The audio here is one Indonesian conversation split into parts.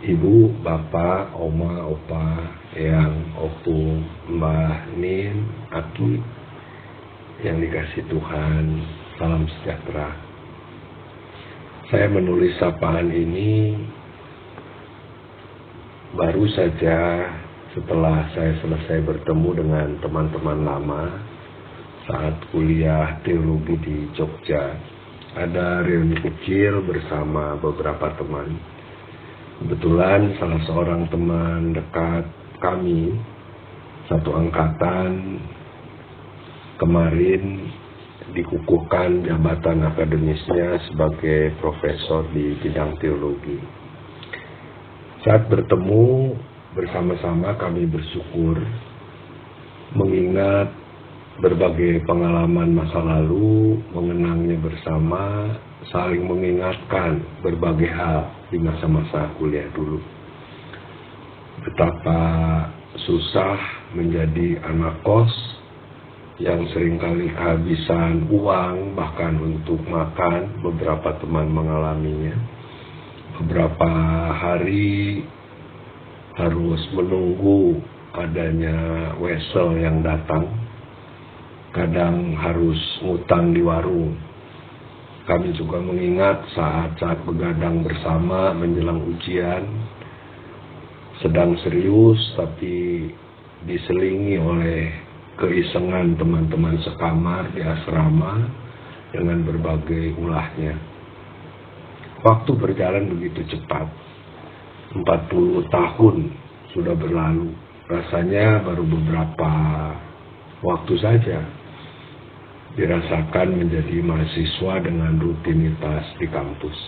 Ibu, Bapak, Oma, Opa, Eyang, Opung, Mbah, Nin, Aki, yang dikasih Tuhan, salam sejahtera. Saya menulis sapaan ini baru saja setelah saya selesai bertemu dengan teman-teman lama saat kuliah teologi di Jogja. Ada reuni kecil bersama beberapa teman Kebetulan salah seorang teman dekat kami, satu angkatan, kemarin dikukuhkan jabatan akademisnya sebagai profesor di bidang teologi. Saat bertemu bersama-sama kami bersyukur mengingat berbagai pengalaman masa lalu, mengenangnya bersama, saling mengingatkan berbagai hal di masa-masa kuliah dulu. Betapa susah menjadi anak kos yang sering kali kehabisan uang bahkan untuk makan, beberapa teman mengalaminya. Beberapa hari harus menunggu adanya wesel yang datang. Kadang harus ngutang di warung kami juga mengingat saat-saat begadang bersama menjelang ujian, sedang serius tapi diselingi oleh keisengan teman-teman sekamar di asrama dengan berbagai ulahnya. Waktu berjalan begitu cepat. 40 tahun sudah berlalu. Rasanya baru beberapa waktu saja dirasakan menjadi mahasiswa dengan rutinitas di kampus.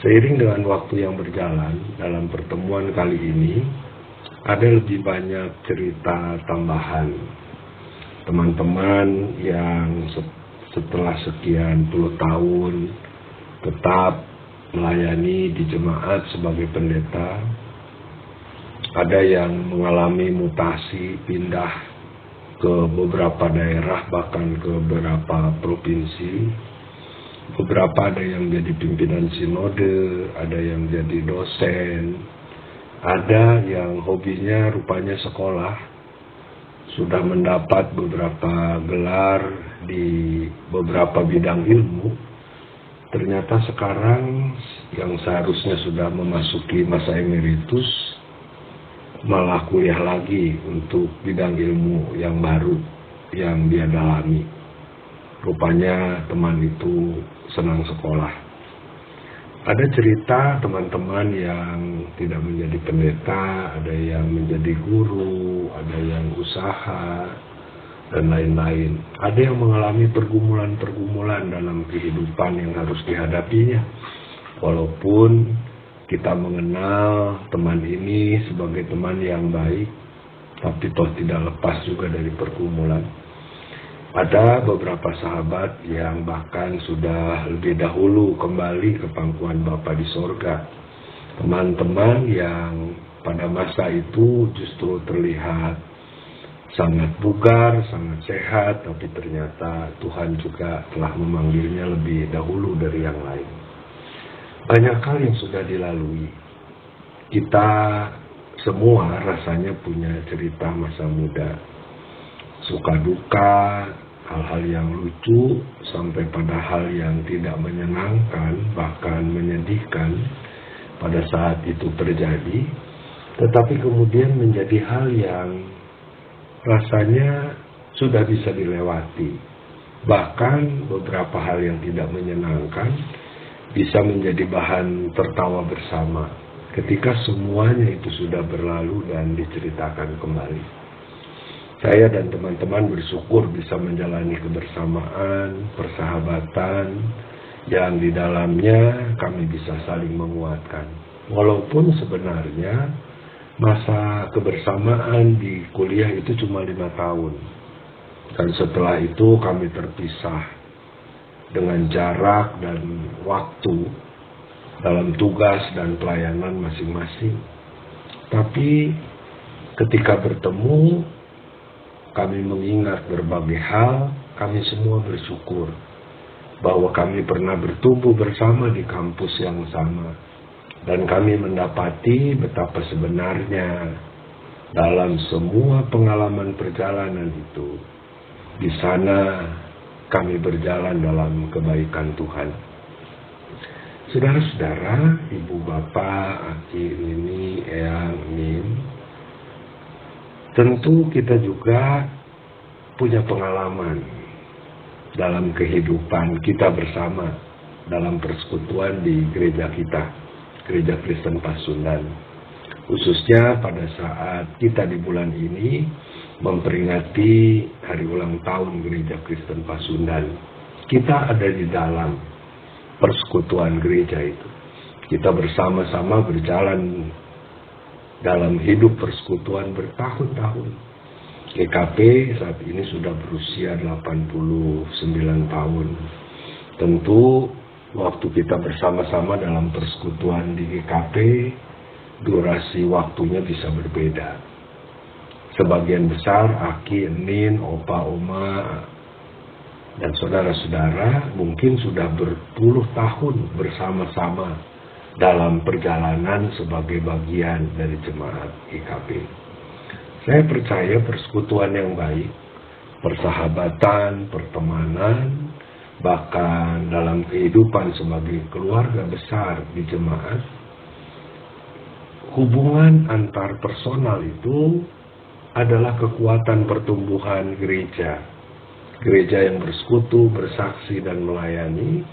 Seiring dengan waktu yang berjalan, dalam pertemuan kali ini, ada lebih banyak cerita tambahan. Teman-teman yang setelah sekian puluh tahun tetap melayani di jemaat sebagai pendeta, ada yang mengalami mutasi, pindah ke beberapa daerah bahkan ke beberapa provinsi. Beberapa ada yang jadi pimpinan sinode ada yang jadi dosen ada yang hobinya rupanya sekolah. Sudah mendapat beberapa gelar di beberapa bidang ilmu. Ternyata sekarang yang seharusnya sudah memasuki masa emeritus malah kuliah lagi untuk bidang ilmu yang baru yang dia dalami. Rupanya teman itu senang sekolah. Ada cerita teman-teman yang tidak menjadi pendeta, ada yang menjadi guru, ada yang usaha, dan lain-lain. Ada yang mengalami pergumulan-pergumulan dalam kehidupan yang harus dihadapinya. Walaupun kita mengenal teman ini sebagai teman yang baik, tapi toh tidak lepas juga dari pergumulan. Ada beberapa sahabat yang bahkan sudah lebih dahulu kembali ke pangkuan Bapa di sorga. Teman-teman yang pada masa itu justru terlihat sangat bugar, sangat sehat, tapi ternyata Tuhan juga telah memanggilnya lebih dahulu dari yang lain banyak hal yang sudah dilalui. Kita semua rasanya punya cerita masa muda. Suka duka, hal-hal yang lucu, sampai pada hal yang tidak menyenangkan, bahkan menyedihkan pada saat itu terjadi. Tetapi kemudian menjadi hal yang rasanya sudah bisa dilewati. Bahkan beberapa hal yang tidak menyenangkan bisa menjadi bahan tertawa bersama ketika semuanya itu sudah berlalu dan diceritakan kembali. Saya dan teman-teman bersyukur bisa menjalani kebersamaan, persahabatan, yang di dalamnya kami bisa saling menguatkan. Walaupun sebenarnya masa kebersamaan di kuliah itu cuma lima tahun. Dan setelah itu kami terpisah dengan jarak dan waktu dalam tugas dan pelayanan masing-masing. Tapi ketika bertemu, kami mengingat berbagai hal, kami semua bersyukur bahwa kami pernah bertumbuh bersama di kampus yang sama. Dan kami mendapati betapa sebenarnya dalam semua pengalaman perjalanan itu, di sana kami berjalan dalam kebaikan Tuhan. Saudara-saudara, ibu bapak, aki, ini, eyang, min, tentu kita juga punya pengalaman dalam kehidupan kita bersama dalam persekutuan di gereja kita, gereja Kristen Pasundan. Khususnya pada saat kita di bulan ini memperingati hari ulang tahun Gereja Kristen Pasundan. Kita ada di dalam persekutuan gereja itu. Kita bersama-sama berjalan dalam hidup persekutuan bertahun-tahun. GKP saat ini sudah berusia 89 tahun. Tentu waktu kita bersama-sama dalam persekutuan di GKP, durasi waktunya bisa berbeda sebagian besar Aki, Nin, Opa, Oma, dan saudara-saudara mungkin sudah berpuluh tahun bersama-sama dalam perjalanan sebagai bagian dari jemaat IKP. Saya percaya persekutuan yang baik, persahabatan, pertemanan, bahkan dalam kehidupan sebagai keluarga besar di jemaat, hubungan antar personal itu adalah kekuatan pertumbuhan gereja. Gereja yang bersekutu, bersaksi, dan melayani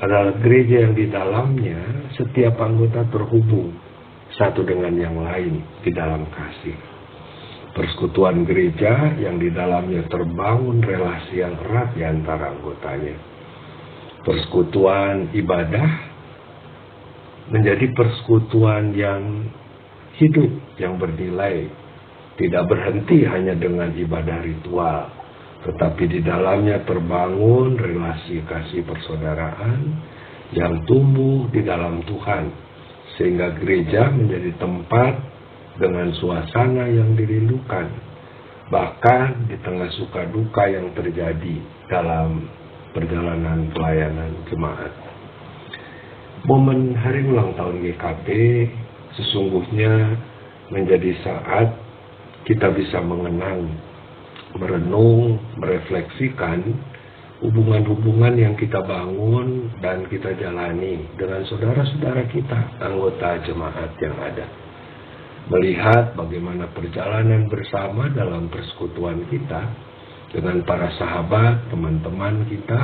adalah gereja yang di dalamnya setiap anggota terhubung satu dengan yang lain di dalam kasih. Persekutuan gereja yang di dalamnya terbangun relasi yang erat di antara anggotanya. Persekutuan ibadah menjadi persekutuan yang hidup, yang bernilai, tidak berhenti hanya dengan ibadah ritual, tetapi di dalamnya terbangun relasi kasih persaudaraan yang tumbuh di dalam Tuhan, sehingga gereja menjadi tempat dengan suasana yang dirindukan, bahkan di tengah suka duka yang terjadi dalam perjalanan pelayanan jemaat. Momen hari ulang tahun GKP sesungguhnya menjadi saat kita bisa mengenang, merenung, merefleksikan hubungan-hubungan yang kita bangun dan kita jalani dengan saudara-saudara kita, anggota jemaat yang ada. Melihat bagaimana perjalanan bersama dalam persekutuan kita dengan para sahabat, teman-teman kita,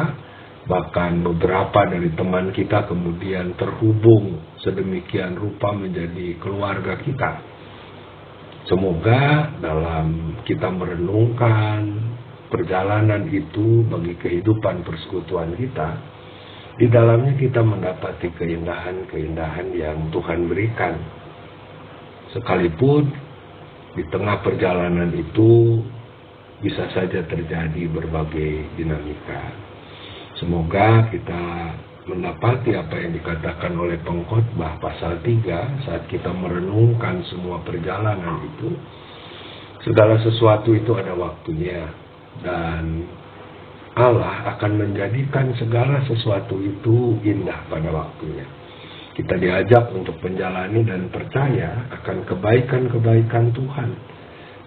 bahkan beberapa dari teman kita kemudian terhubung sedemikian rupa menjadi keluarga kita Semoga dalam kita merenungkan perjalanan itu bagi kehidupan persekutuan kita, di dalamnya kita mendapati keindahan-keindahan yang Tuhan berikan. Sekalipun di tengah perjalanan itu bisa saja terjadi berbagai dinamika. Semoga kita mendapati apa yang dikatakan oleh pengkhotbah pasal 3 saat kita merenungkan semua perjalanan itu segala sesuatu itu ada waktunya dan Allah akan menjadikan segala sesuatu itu indah pada waktunya. Kita diajak untuk menjalani dan percaya akan kebaikan-kebaikan Tuhan.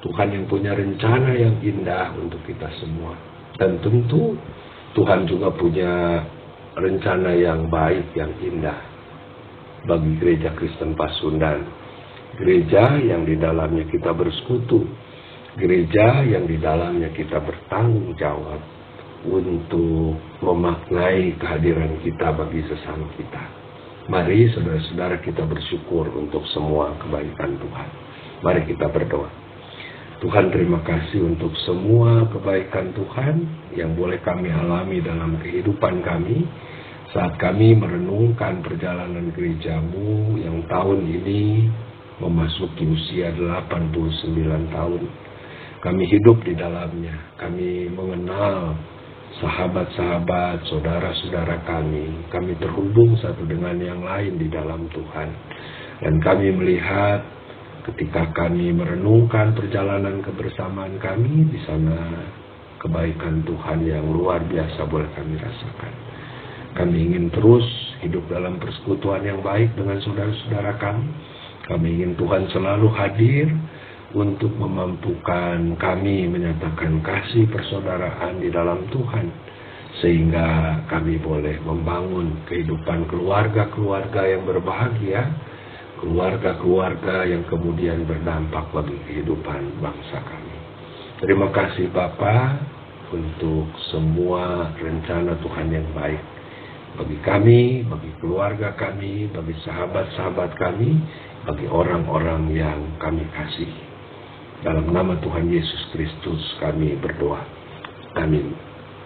Tuhan yang punya rencana yang indah untuk kita semua. Dan tentu Tuhan juga punya rencana yang baik, yang indah bagi gereja Kristen Pasundan. Gereja yang di dalamnya kita bersekutu. Gereja yang di dalamnya kita bertanggung jawab untuk memaknai kehadiran kita bagi sesama kita. Mari saudara-saudara kita bersyukur untuk semua kebaikan Tuhan. Mari kita berdoa. Tuhan terima kasih untuk semua kebaikan Tuhan yang boleh kami alami dalam kehidupan kami saat kami merenungkan perjalanan gerejamu yang tahun ini memasuki usia 89 tahun. Kami hidup di dalamnya, kami mengenal sahabat-sahabat, saudara-saudara kami. Kami terhubung satu dengan yang lain di dalam Tuhan. Dan kami melihat ketika kami merenungkan perjalanan kebersamaan kami di sana kebaikan Tuhan yang luar biasa boleh kami rasakan. Kami ingin terus hidup dalam persekutuan yang baik dengan saudara-saudara kami. Kami ingin Tuhan selalu hadir untuk memampukan kami menyatakan kasih persaudaraan di dalam Tuhan sehingga kami boleh membangun kehidupan keluarga-keluarga yang berbahagia, keluarga-keluarga yang kemudian berdampak bagi kehidupan bangsa kami. Terima kasih Bapa untuk semua rencana Tuhan yang baik bagi kami, bagi keluarga kami, bagi sahabat-sahabat kami, bagi orang-orang yang kami kasih. Dalam nama Tuhan Yesus Kristus kami berdoa. Amin.